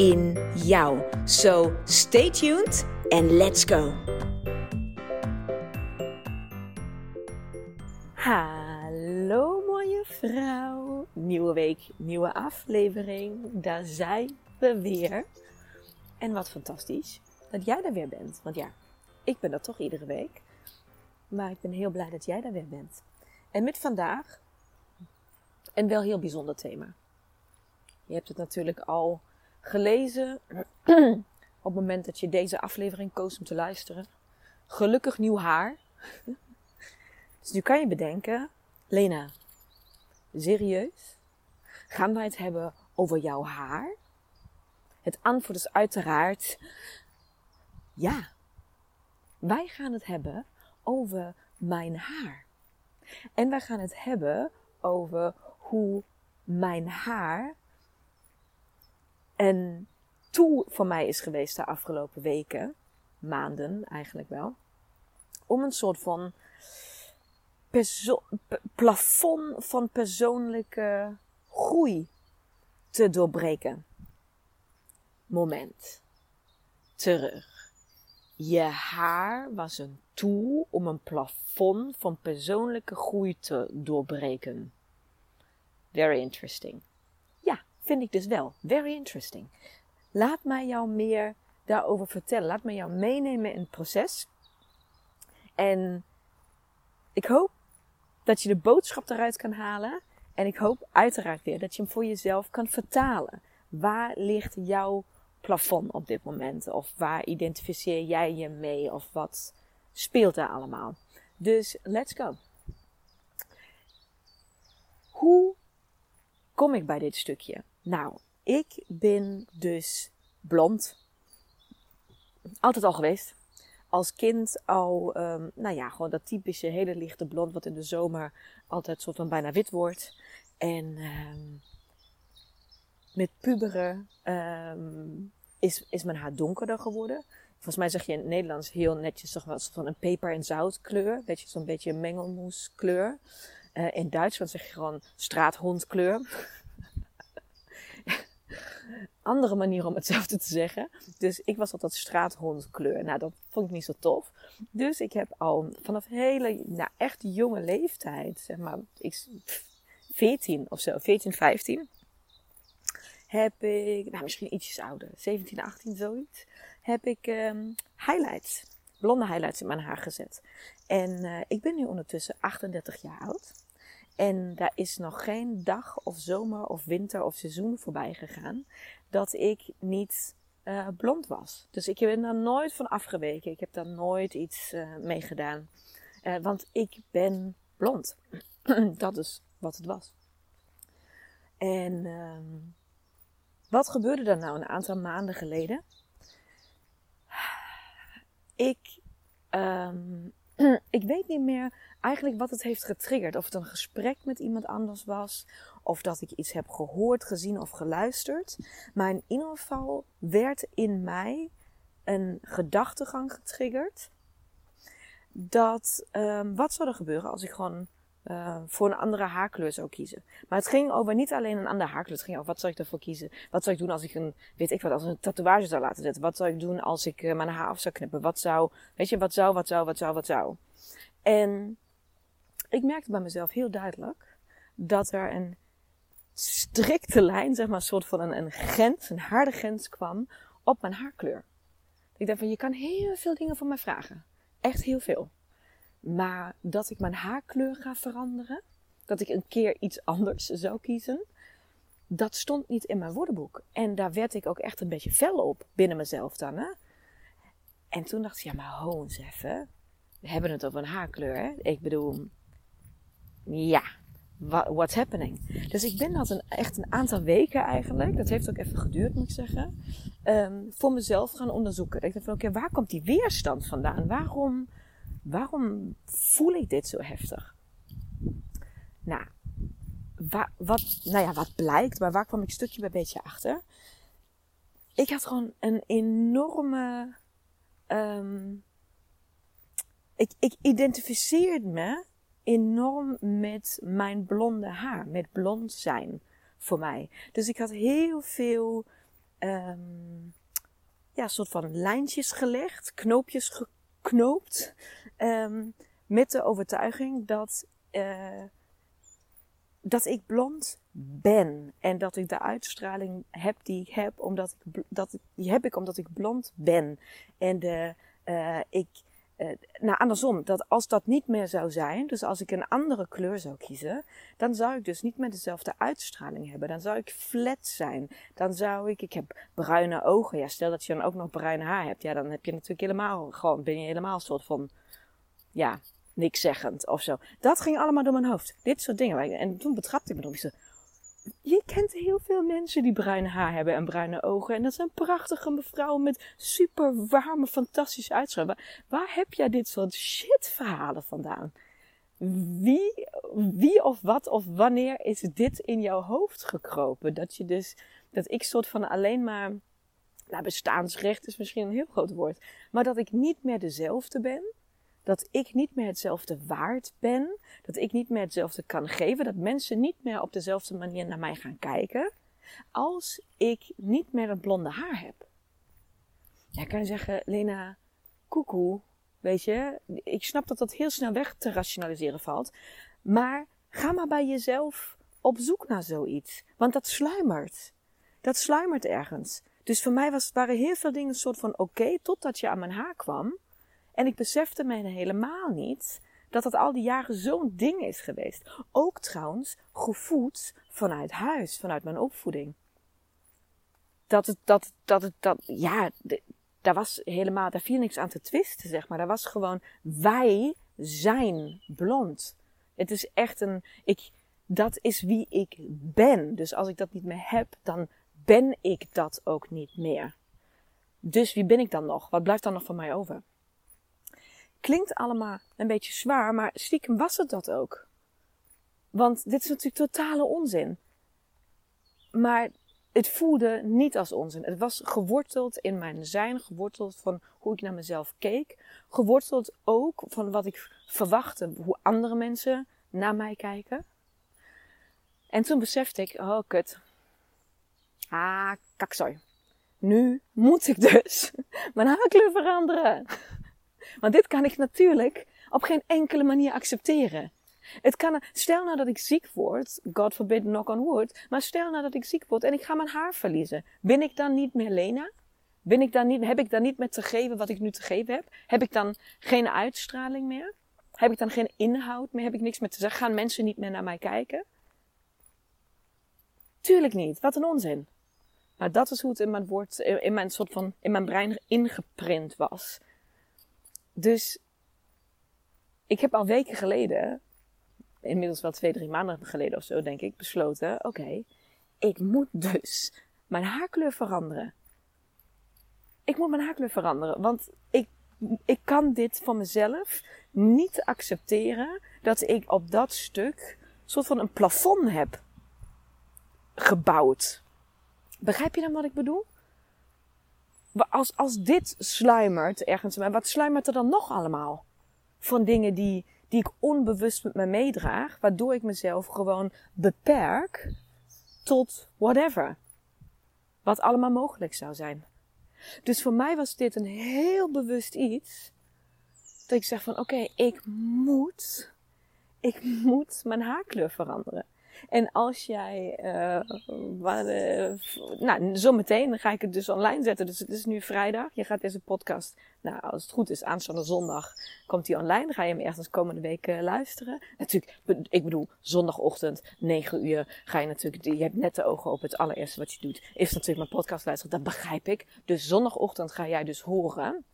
in jou. So stay tuned and let's go. Hallo mooie vrouw. Nieuwe week, nieuwe aflevering. Daar zijn we weer. En wat fantastisch dat jij er weer bent. Want ja, ik ben er toch iedere week. Maar ik ben heel blij dat jij er weer bent. En met vandaag een wel heel bijzonder thema. Je hebt het natuurlijk al gelezen op het moment dat je deze aflevering koos om te luisteren. Gelukkig nieuw haar. Dus nu kan je bedenken, Lena, serieus? Gaan wij het hebben over jouw haar? Het antwoord is uiteraard ja. Wij gaan het hebben over mijn haar. En wij gaan het hebben over hoe mijn haar een tool voor mij is geweest de afgelopen weken, maanden eigenlijk wel, om een soort van plafond van persoonlijke groei te doorbreken. Moment. Terug. Je haar was een tool om een plafond van persoonlijke groei te doorbreken. Very interesting. Vind ik dus wel. Very interesting. Laat mij jou meer daarover vertellen. Laat mij jou meenemen in het proces. En ik hoop dat je de boodschap eruit kan halen. En ik hoop uiteraard weer dat je hem voor jezelf kan vertalen. Waar ligt jouw plafond op dit moment? Of waar identificeer jij je mee? Of wat speelt er allemaal? Dus let's go. Hoe kom ik bij dit stukje? Nou, ik ben dus blond. Altijd al geweest als kind al, um, nou ja, gewoon dat typische hele lichte blond, wat in de zomer altijd soort van bijna wit wordt. En um, met puberen um, is, is mijn haar donkerder geworden. Volgens mij zeg je in het Nederlands heel netjes toch wel van een peper- en zoutkleur. Weet je, zo'n beetje een mengelmoeskleur. Uh, in Duitsland zeg je gewoon straathondkleur andere manier om hetzelfde te zeggen. Dus ik was altijd straathondkleur. Nou, dat vond ik niet zo tof. Dus ik heb al vanaf hele, nou echt jonge leeftijd, zeg maar, ik, 14 of zo, 14, 15, heb ik, nou misschien ietsjes ouder, 17, 18 zoiets, heb ik um, highlights, blonde highlights in mijn haar gezet. En uh, ik ben nu ondertussen 38 jaar oud. En daar is nog geen dag of zomer of winter of seizoen voorbij gegaan dat ik niet uh, blond was. Dus ik ben daar nooit van afgeweken. Ik heb daar nooit iets uh, mee gedaan. Uh, want ik ben blond. dat is wat het was. En um, wat gebeurde er nou een aantal maanden geleden? Ik, um, ik weet niet meer eigenlijk wat het heeft getriggerd. Of het een gesprek met iemand anders was. Of dat ik iets heb gehoord, gezien of geluisterd. Maar in ieder geval werd in mij een gedachtegang getriggerd. Dat um, wat zou er gebeuren als ik gewoon uh, voor een andere haarkleur zou kiezen. Maar het ging over niet alleen een andere haarkleur. Het ging over wat zou ik ervoor kiezen. Wat zou ik doen als ik een, weet ik wat, als een tatoeage zou laten zetten. Wat zou ik doen als ik uh, mijn haar af zou knippen. Wat zou, weet je, wat zou, wat zou, wat zou, wat zou. En ik merkte bij mezelf heel duidelijk dat er een strikte lijn, zeg maar, een soort van een, een grens, een harde grens kwam op mijn haarkleur. Ik dacht van, je kan heel veel dingen van mij vragen. Echt heel veel. Maar dat ik mijn haarkleur ga veranderen, dat ik een keer iets anders zou kiezen, dat stond niet in mijn woordenboek. En daar werd ik ook echt een beetje fel op binnen mezelf dan. Hè? En toen dacht ik, ja, maar ho even. We hebben het over een haarkleur. Hè? Ik bedoel, ja, what's happening. Dus ik ben dat een, echt een aantal weken eigenlijk, dat heeft ook even geduurd moet ik zeggen, um, voor mezelf gaan onderzoeken. Ik dacht van oké, waar komt die weerstand vandaan? Waarom, waarom voel ik dit zo heftig? Nou, wat, nou ja, wat blijkt, maar waar kwam ik stukje bij beetje achter? Ik had gewoon een enorme. Um, ik, ik identificeerde me enorm met mijn blonde haar, met blond zijn voor mij. Dus ik had heel veel, um, ja, soort van lijntjes gelegd, knoopjes geknoopt, um, met de overtuiging dat, uh, dat ik blond ben en dat ik de uitstraling heb die ik heb, omdat ik, dat, die heb ik omdat ik blond ben. En de, uh, ik uh, nou, andersom, dat als dat niet meer zou zijn, dus als ik een andere kleur zou kiezen, dan zou ik dus niet meer dezelfde uitstraling hebben. Dan zou ik flat zijn. Dan zou ik, ik heb bruine ogen. Ja, stel dat je dan ook nog bruin haar hebt, ja, dan heb je natuurlijk helemaal, gewoon, ben je helemaal een soort van, ja, niks zeggend of zo. Dat ging allemaal door mijn hoofd. Dit soort dingen. En toen betrapte ik me erop. Ik je kent heel veel mensen die bruine haar hebben en bruine ogen. En dat zijn prachtige mevrouwen met super warme, fantastische. Waar, waar heb jij dit soort shit verhalen vandaan? Wie, wie of wat of wanneer is dit in jouw hoofd gekropen? Dat je dus, dat ik soort van alleen maar, nou bestaansrecht is misschien een heel groot woord. Maar dat ik niet meer dezelfde ben dat ik niet meer hetzelfde waard ben, dat ik niet meer hetzelfde kan geven, dat mensen niet meer op dezelfde manier naar mij gaan kijken, als ik niet meer dat blonde haar heb. Ja, kan zeggen, Lena, koekoe, weet je, ik snap dat dat heel snel weg te rationaliseren valt, maar ga maar bij jezelf op zoek naar zoiets, want dat sluimert. Dat sluimert ergens. Dus voor mij was, waren heel veel dingen een soort van oké, totdat je aan mijn haar kwam. En ik besefte me helemaal niet dat dat al die jaren zo'n ding is geweest. Ook trouwens gevoed vanuit huis, vanuit mijn opvoeding. Dat het, dat, dat het, dat, ja, daar was helemaal, daar viel niks aan te twisten, zeg maar. Daar was gewoon, wij zijn blond. Het is echt een, ik, dat is wie ik ben. Dus als ik dat niet meer heb, dan ben ik dat ook niet meer. Dus wie ben ik dan nog? Wat blijft dan nog van mij over? Klinkt allemaal een beetje zwaar, maar stiekem was het dat ook. Want dit is natuurlijk totale onzin. Maar het voelde niet als onzin. Het was geworteld in mijn zijn, geworteld van hoe ik naar mezelf keek, geworteld ook van wat ik verwachtte, hoe andere mensen naar mij kijken. En toen besefte ik, oh kut. Ah, kakzooi. Nu moet ik dus mijn haarkleur veranderen. Want dit kan ik natuurlijk op geen enkele manier accepteren. Het kan, stel nou dat ik ziek word, God forbid, knock on wood, maar stel nou dat ik ziek word en ik ga mijn haar verliezen. Ben ik dan niet meer Lena? Ben ik dan niet, heb ik dan niet meer te geven wat ik nu te geven heb? Heb ik dan geen uitstraling meer? Heb ik dan geen inhoud meer? Heb ik niks meer te zeggen? Gaan mensen niet meer naar mij kijken? Tuurlijk niet. Wat een onzin. Maar dat is hoe het in mijn, woord, in mijn, soort van, in mijn brein ingeprint was. Dus ik heb al weken geleden, inmiddels wel twee, drie maanden geleden of zo, denk ik, besloten: oké, ik moet dus mijn haarkleur veranderen. Ik moet mijn haarkleur veranderen, want ik, ik kan dit van mezelf niet accepteren dat ik op dat stuk soort van een plafond heb gebouwd. Begrijp je dan wat ik bedoel? Als, als dit sluimert ergens, wat sluimert er dan nog allemaal? Van dingen die, die ik onbewust met me meedraag, waardoor ik mezelf gewoon beperk tot whatever. Wat allemaal mogelijk zou zijn. Dus voor mij was dit een heel bewust iets. Dat ik zeg van oké, ik moet, ik moet mijn haarkleur veranderen. En als jij, uh, nou, zometeen ga ik het dus online zetten. Dus het is nu vrijdag. Je gaat deze podcast, nou, als het goed is, aanstaande zondag komt die online. Ga je hem ergens komende week uh, luisteren. Natuurlijk, ik bedoel, zondagochtend, 9 uur, ga je natuurlijk, je hebt net de ogen op het allereerste wat je doet, is natuurlijk mijn podcast luisteren. Dat begrijp ik. Dus zondagochtend ga jij dus horen.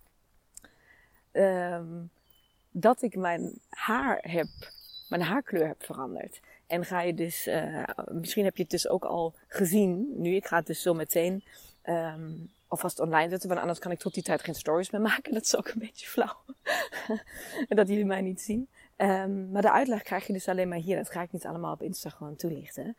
Um, dat ik mijn haar heb, mijn haarkleur heb veranderd. En ga je dus, uh, misschien heb je het dus ook al gezien nu. Ik ga het dus zo meteen um, alvast online zetten. Want anders kan ik tot die tijd geen stories meer maken. Dat is ook een beetje flauw. dat jullie mij niet zien. Um, maar de uitleg krijg je dus alleen maar hier. Dat ga ik niet allemaal op Insta gewoon toelichten.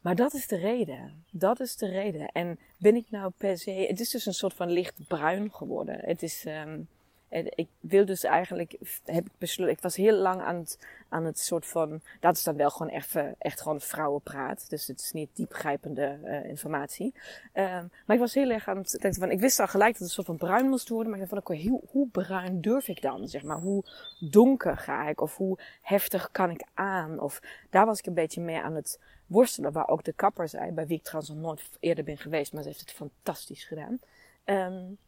Maar dat is de reden. Dat is de reden. En ben ik nou per se. Het is dus een soort van lichtbruin geworden. Het is. Um, ik wil dus eigenlijk, heb ik besloten, ik was heel lang aan het, aan het soort van, dat is dan wel gewoon echt, echt gewoon vrouwenpraat. Dus het is niet diepgrijpende uh, informatie. Um, maar ik was heel erg aan het denken van, ik wist al gelijk dat het een soort van bruin moest worden. Maar ik dacht van, hoe, hoe bruin durf ik dan? Zeg maar, hoe donker ga ik? Of hoe heftig kan ik aan? Of daar was ik een beetje mee aan het worstelen. Waar ook de kapper zei, bij wie ik trouwens nog nooit eerder ben geweest. Maar ze heeft het fantastisch gedaan. Um,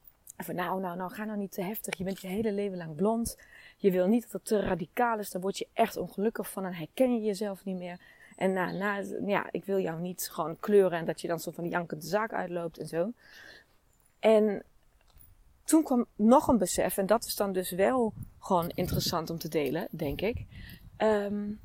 van nou, nou, nou, ga nou niet te heftig. Je bent je hele leven lang blond. Je wil niet dat het te radicaal is. Dan word je echt ongelukkig van en herken je jezelf niet meer. En na, na, ja, ik wil jou niet gewoon kleuren en dat je dan zo van die jankende zaak uitloopt en zo. En toen kwam nog een besef, en dat is dan dus wel gewoon interessant om te delen, denk ik. Um,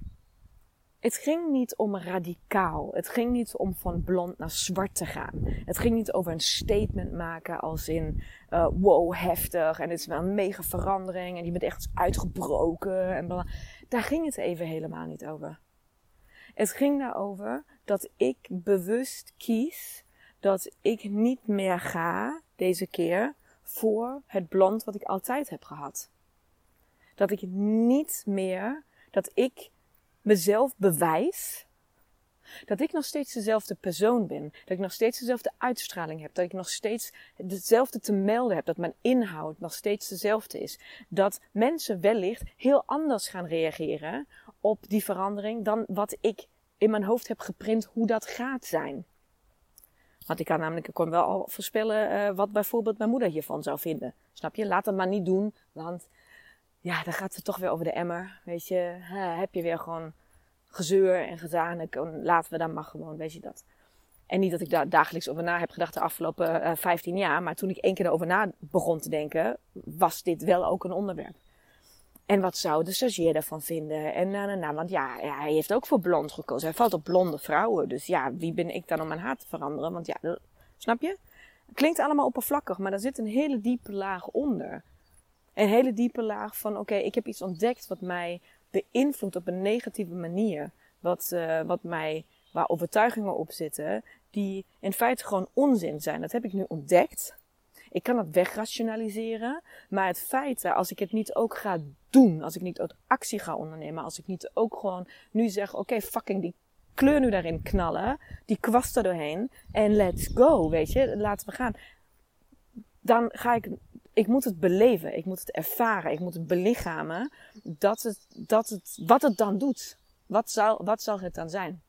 het ging niet om radicaal. Het ging niet om van blond naar zwart te gaan. Het ging niet over een statement maken als in uh, wow, heftig. En het is wel een mega verandering. En je bent echt uitgebroken. En bla. Daar ging het even helemaal niet over. Het ging daarover dat ik bewust kies dat ik niet meer ga deze keer voor het blond wat ik altijd heb gehad. Dat ik niet meer, dat ik mezelf bewijs dat ik nog steeds dezelfde persoon ben. Dat ik nog steeds dezelfde uitstraling heb. Dat ik nog steeds hetzelfde te melden heb. Dat mijn inhoud nog steeds dezelfde is. Dat mensen wellicht heel anders gaan reageren op die verandering dan wat ik in mijn hoofd heb geprint hoe dat gaat zijn. Want ik kan namelijk, ik kon wel al voorspellen uh, wat bijvoorbeeld mijn moeder hiervan zou vinden. Snap je? Laat het maar niet doen, want ja, dan gaat het toch weer over de emmer. Weet je, heb je weer gewoon gezeur en gedaan. Laten we dan maar gewoon, weet je dat. En niet dat ik daar dagelijks over na heb gedacht de afgelopen uh, eh, 15 jaar. Maar toen ik één keer erover na begon te denken, was dit wel ook een onderwerp. En wat zou de stagiair daarvan vinden? En nou, nou, want ja, ja, hij heeft ook voor blond gekozen. Hij valt op blonde vrouwen. Dus ja, wie ben ik dan om mijn haar te veranderen? Want ja, snap je? Klinkt allemaal oppervlakkig, maar daar zit een hele diepe laag onder. Een hele diepe laag van, oké, ik heb iets ontdekt wat mij beïnvloedt op een negatieve manier. Wat, uh, wat mij, waar overtuigingen op zitten, die in feite gewoon onzin zijn. Dat heb ik nu ontdekt. Ik kan het wegrationaliseren, maar het feit, als ik het niet ook ga doen, als ik niet ook actie ga ondernemen, als ik niet ook gewoon nu zeg, oké, fucking die kleur nu daarin knallen, die kwast er doorheen en let's go, weet je, laten we gaan. Dan ga ik ik moet het beleven, ik moet het ervaren, ik moet het belichamen. Dat het, dat het, wat het dan doet. Wat zal, wat zal het dan zijn?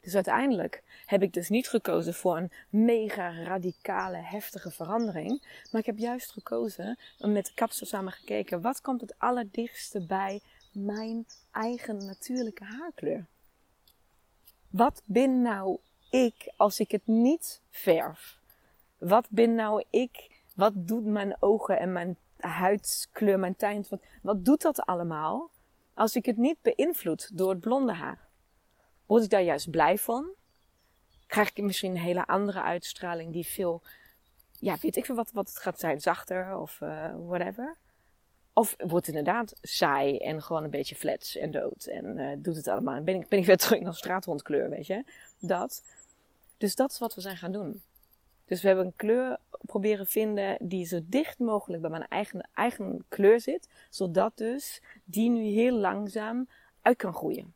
Dus uiteindelijk heb ik dus niet gekozen voor een mega radicale, heftige verandering. Maar ik heb juist gekozen, met de kapsel samen gekeken, wat komt het allerdichtste bij mijn eigen natuurlijke haarkleur? Wat ben nou ik als ik het niet verf? Wat ben nou ik wat doet mijn ogen en mijn huidskleur, mijn tint, wat, wat doet dat allemaal als ik het niet beïnvloed door het blonde haar? Word ik daar juist blij van? Krijg ik misschien een hele andere uitstraling die veel, ja, weet ik veel wat, wat het gaat zijn, zachter of uh, whatever? Of wordt het inderdaad saai en gewoon een beetje flats en dood en uh, doet het allemaal. Ben ik, ben ik weer terug naar straathondkleur, weet je? Dat. Dus dat is wat we zijn gaan doen. Dus we hebben een kleur proberen vinden die zo dicht mogelijk bij mijn eigen, eigen kleur zit. Zodat dus die nu heel langzaam uit kan groeien.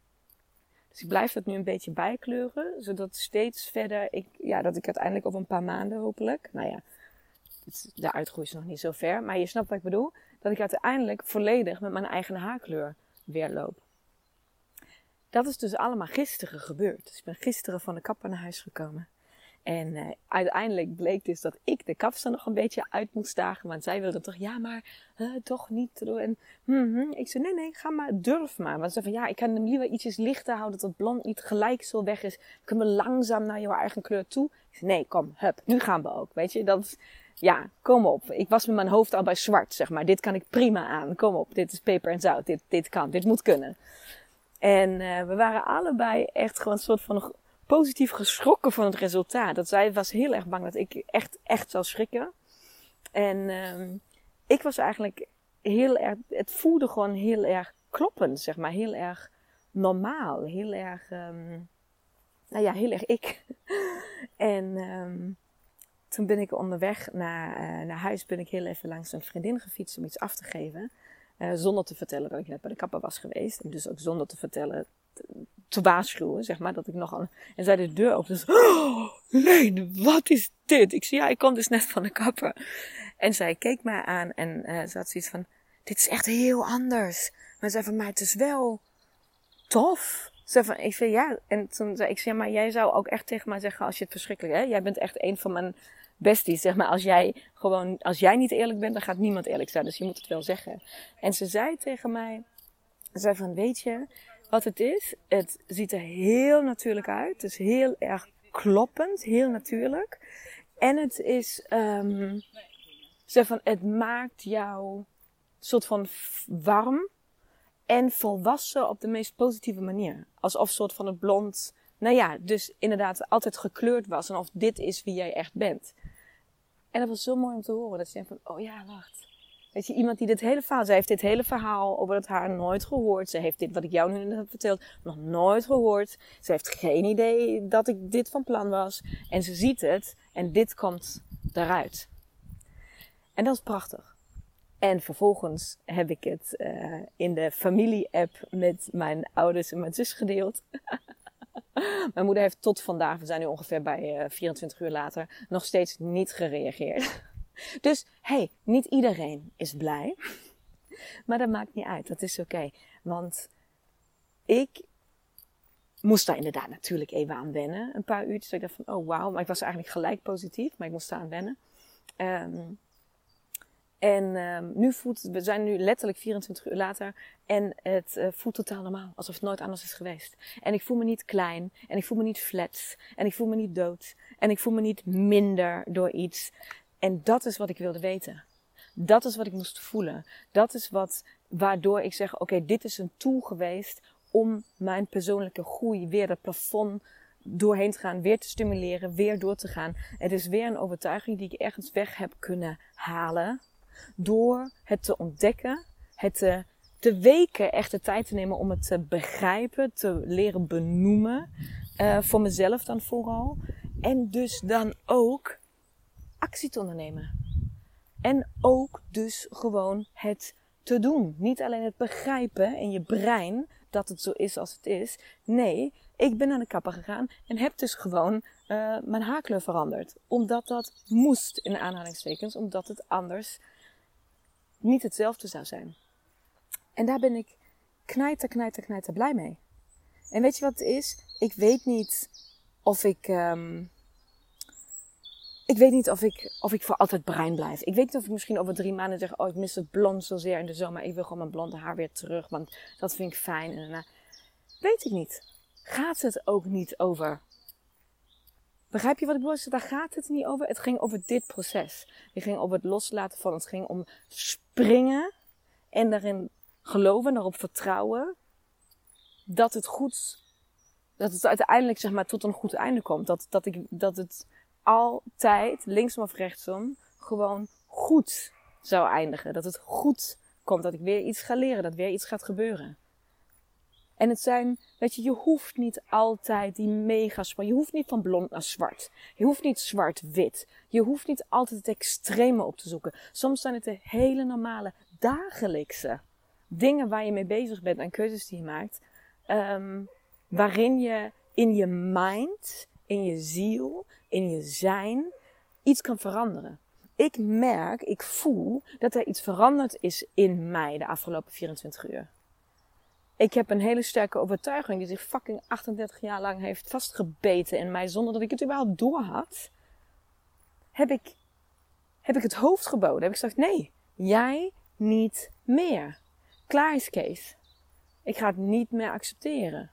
Dus ik blijf het nu een beetje bijkleuren. Zodat steeds verder, ik, ja, dat ik uiteindelijk over een paar maanden hopelijk. Nou ja, de uitgroei is nog niet zo ver. Maar je snapt wat ik bedoel. Dat ik uiteindelijk volledig met mijn eigen haarkleur weer loop. Dat is dus allemaal gisteren gebeurd. Dus ik ben gisteren van de kapper naar huis gekomen. En uh, uiteindelijk bleek dus dat ik de kapster nog een beetje uit moest dagen. Want zij wilde toch, ja, maar toch niet. En mm ik zei, nee, nee, ga maar, durf maar. Want ze zei van, ja, ik kan hem liever ietsjes lichter houden. Dat het blond niet gelijk zo weg is. Kunnen we langzaam naar jouw eigen kleur toe? Ik zei, nee, kom, hup, nu gaan we ook. Weet je, dat ja, kom op. Ik was met mijn hoofd al bij zwart, zeg maar. Dit kan ik prima aan. Kom op, dit is peper en zout. Dit, dit kan, dit moet kunnen. En uh, we waren allebei echt gewoon een soort van positief geschrokken van het resultaat. Dat zij was heel erg bang dat ik echt, echt zou schrikken. En uh, ik was eigenlijk heel erg, het voelde gewoon heel erg kloppend, zeg maar. Heel erg normaal. Heel erg, um, nou ja, heel erg ik. en um, toen ben ik onderweg naar, uh, naar huis, ben ik heel even langs een vriendin gefietst om iets af te geven. Uh, zonder te vertellen dat ik net bij de kapper was geweest. En dus ook zonder te vertellen, te, waarschuwen, zeg maar, dat ik nogal... En zij de deur open. Dus, oh, Leen, wat is dit? Ik zei, ja, ik kom dus net van de kapper. En zij keek mij aan en uh, ze had zoiets van, dit is echt heel anders. Maar zei van, maar het is wel tof. Ze van, ik zei ja. En toen zei ik, zei, maar jij zou ook echt tegen mij zeggen als je het verschrikkelijk, hè? Jij bent echt een van mijn besties, zeg maar. Als jij gewoon, als jij niet eerlijk bent, dan gaat niemand eerlijk zijn. Dus je moet het wel zeggen. En ze zei tegen mij, ze zei van, weet je wat het is? Het ziet er heel natuurlijk uit. Het is heel erg kloppend, heel natuurlijk. En het is, um, ze van, het maakt jou soort van warm en volwassen op de meest positieve manier. Alsof soort van het blond, nou ja, dus inderdaad altijd gekleurd was. En of dit is wie jij echt bent. En dat was zo mooi om te horen. Dat je denkt van, oh ja, wacht. Weet je, iemand die dit hele verhaal, zij heeft dit hele verhaal over het haar nooit gehoord. Ze heeft dit, wat ik jou nu heb verteld, nog nooit gehoord. Ze heeft geen idee dat ik dit van plan was. En ze ziet het en dit komt eruit. En dat is prachtig. En vervolgens heb ik het uh, in de familie-app met mijn ouders en mijn zus gedeeld. mijn moeder heeft tot vandaag, we zijn nu ongeveer bij uh, 24 uur later, nog steeds niet gereageerd. Dus hey, niet iedereen is blij. maar dat maakt niet uit, dat is oké. Want ik moest daar inderdaad natuurlijk even aan wennen, een paar uurtjes. Ik dacht van, oh wauw, maar ik was eigenlijk gelijk positief, maar ik moest daar aan wennen. Um, en um, nu voelt we zijn nu letterlijk 24 uur later en het uh, voelt totaal normaal, alsof het nooit anders is geweest. En ik voel me niet klein en ik voel me niet flat en ik voel me niet dood en ik voel me niet minder door iets. En dat is wat ik wilde weten. Dat is wat ik moest voelen. Dat is wat, waardoor ik zeg, oké, dit is een tool geweest om mijn persoonlijke groei weer het plafond doorheen te gaan, weer te stimuleren, weer door te gaan. Het is weer een overtuiging die ik ergens weg heb kunnen halen door het te ontdekken, het te, weken echt de tijd te nemen om het te begrijpen, te leren benoemen. Uh, voor mezelf dan vooral. En dus dan ook actie te ondernemen. En ook dus gewoon het te doen. Niet alleen het begrijpen in je brein dat het zo is als het is. Nee, ik ben naar de kapper gegaan en heb dus gewoon uh, mijn haarkleur veranderd. Omdat dat moest, in aanhalingstekens, omdat het anders niet hetzelfde zou zijn. En daar ben ik knijter, knijter, knijter blij mee. En weet je wat het is? Ik weet niet of ik. Um, ik weet niet of ik, of ik voor altijd bruin blijf. Ik weet niet of ik misschien over drie maanden zeg: Oh, ik mis het blond zozeer in de zomer. Ik wil gewoon mijn blonde haar weer terug, want dat vind ik fijn. En. Weet ik niet. Gaat het ook niet over Begrijp je wat ik bedoel? Daar gaat het niet over. Het ging over dit proces. Het ging over het loslaten van. Het ging om springen en daarin geloven, daarop vertrouwen dat het goed, dat het uiteindelijk zeg maar tot een goed einde komt. Dat, dat, ik, dat het altijd, linksom of rechtsom, gewoon goed zou eindigen. Dat het goed komt. Dat ik weer iets ga leren. Dat weer iets gaat gebeuren. En het zijn, weet je, je hoeft niet altijd die mega. Je hoeft niet van blond naar zwart. Je hoeft niet zwart-wit. Je hoeft niet altijd het extreme op te zoeken. Soms zijn het de hele normale, dagelijkse dingen waar je mee bezig bent en keuzes die je maakt. Um, waarin je in je mind, in je ziel, in je zijn iets kan veranderen. Ik merk, ik voel dat er iets veranderd is in mij de afgelopen 24 uur. Ik heb een hele sterke overtuiging die zich fucking 38 jaar lang heeft vastgebeten in mij zonder dat ik het überhaupt door had. Heb ik, heb ik het hoofd geboden. Heb ik gezegd, nee, jij niet meer. Klaar is Kees. Ik ga het niet meer accepteren.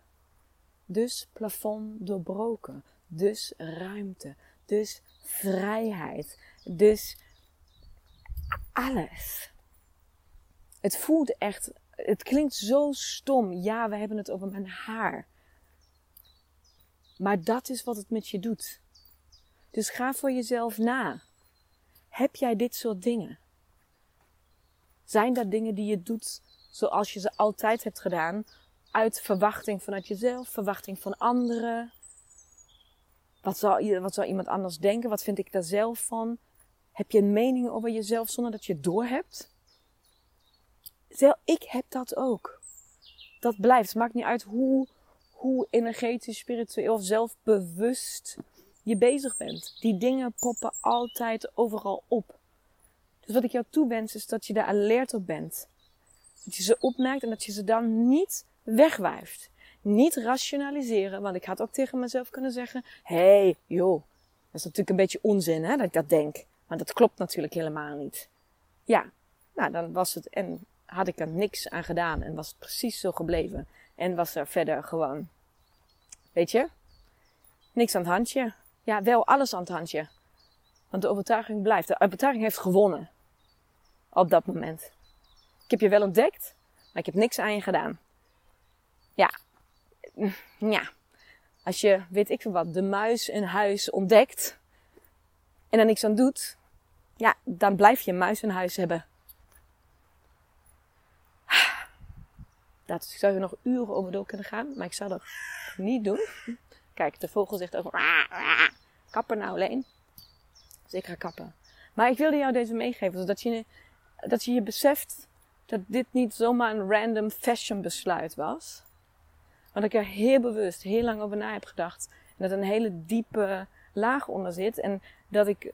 Dus plafond doorbroken. Dus ruimte. Dus vrijheid. Dus alles. Het voelt echt Het klinkt zo stom. Ja, we hebben het over mijn haar. Maar dat is wat het met je doet. Dus ga voor jezelf na. Heb jij dit soort dingen? Zijn dat dingen die je doet zoals je ze altijd hebt gedaan? Uit verwachting vanuit jezelf, verwachting van anderen. Wat zou, wat iemand anders denken? Wat vind ik daar zelf van? Heb je een mening over jezelf zonder dat je het doorhebt? Ik heb dat ook. Dat blijft. Het maakt niet uit hoe, hoe energetisch, spiritueel of zelfbewust je bezig bent. Die dingen poppen altijd overal op. Dus wat ik jou toewens is dat je daar alert op bent. Dat je ze opmerkt en dat je ze dan niet wegwijft. Niet rationaliseren, want ik had ook tegen mezelf kunnen zeggen: hé, hey, joh, dat is natuurlijk een beetje onzin hè, dat ik dat denk. Maar dat klopt natuurlijk helemaal niet. Ja, nou dan was het, en had ik er niks aan gedaan en was het precies zo gebleven. En was er verder gewoon, weet je, niks aan het handje. Ja, wel alles aan het handje. Want de overtuiging blijft. De overtuiging heeft gewonnen. Op dat moment. Ik heb je wel ontdekt, maar ik heb niks aan je gedaan. Ja. Ja. Als je, weet ik veel wat, de muis in huis ontdekt en er niks aan doet, ja, dan blijf je een muis in huis hebben. Dat, ik zou er nog uren over door kunnen gaan, maar ik zou dat niet doen. Kijk, de vogel zegt ook. Kappen nou alleen. Dus ik ga kappen. Maar ik wilde jou deze meegeven, zodat je, dat je je beseft dat dit niet zomaar een random fashion besluit was. Maar dat ik er heel bewust, heel lang over na heb gedacht. En dat er een hele diepe laag onder zit. En dat ik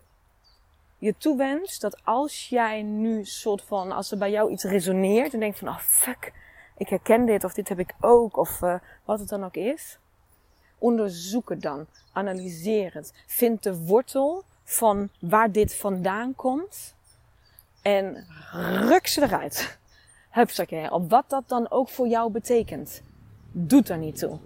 je toewens dat als jij nu soort van, als er bij jou iets resoneert en denkt van, oh fuck, ik herken dit of dit heb ik ook of uh, wat het dan ook is. Onderzoek het dan. Analyseer het. Vind de wortel van waar dit vandaan komt. En ruk ze eruit. Hupsakee. Op wat dat dan ook voor jou betekent. Doet er niet toe.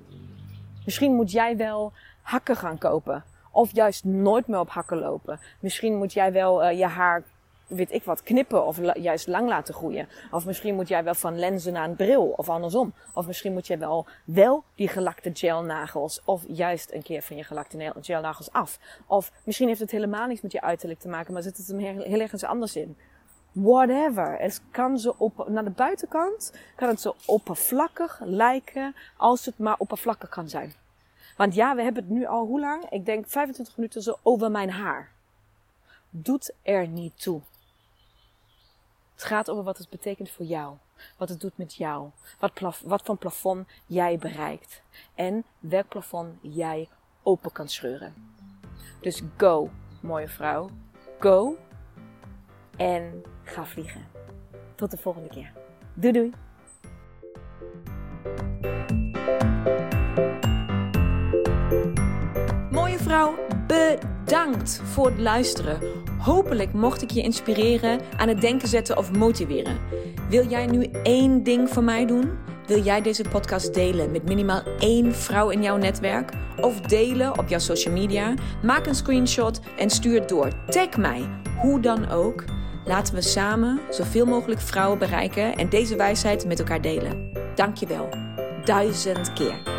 Misschien moet jij wel hakken gaan kopen. Of juist nooit meer op hakken lopen. Misschien moet jij wel uh, je haar weet ik wat, knippen of juist lang laten groeien. Of misschien moet jij wel van lenzen naar een bril of andersom. Of misschien moet jij wel, wel die gelakte gelnagels of juist een keer van je gelakte gelnagels af. Of misschien heeft het helemaal niets met je uiterlijk te maken, maar zit het hem heel ergens anders in. Whatever. Het kan zo op, naar de buitenkant kan het zo oppervlakkig lijken als het maar oppervlakkig kan zijn. Want ja, we hebben het nu al hoe lang? Ik denk 25 minuten zo over mijn haar. Doet er niet toe. Het gaat over wat het betekent voor jou. Wat het doet met jou. Wat, plaf, wat plafond jij bereikt. En welk plafond jij open kan scheuren. Dus go, mooie vrouw. Go. En ga vliegen. Tot de volgende keer. Doei doei. Mooie vrouw, bedankt voor het luisteren. Hopelijk mocht ik je inspireren, aan het denken zetten of motiveren. Wil jij nu één ding voor mij doen? Wil jij deze podcast delen met minimaal één vrouw in jouw netwerk? Of delen op jouw social media? Maak een screenshot en stuur het door. Tag mij, hoe dan ook. Laten we samen zoveel mogelijk vrouwen bereiken en deze wijsheid met elkaar delen. Dankjewel. Duizend keer.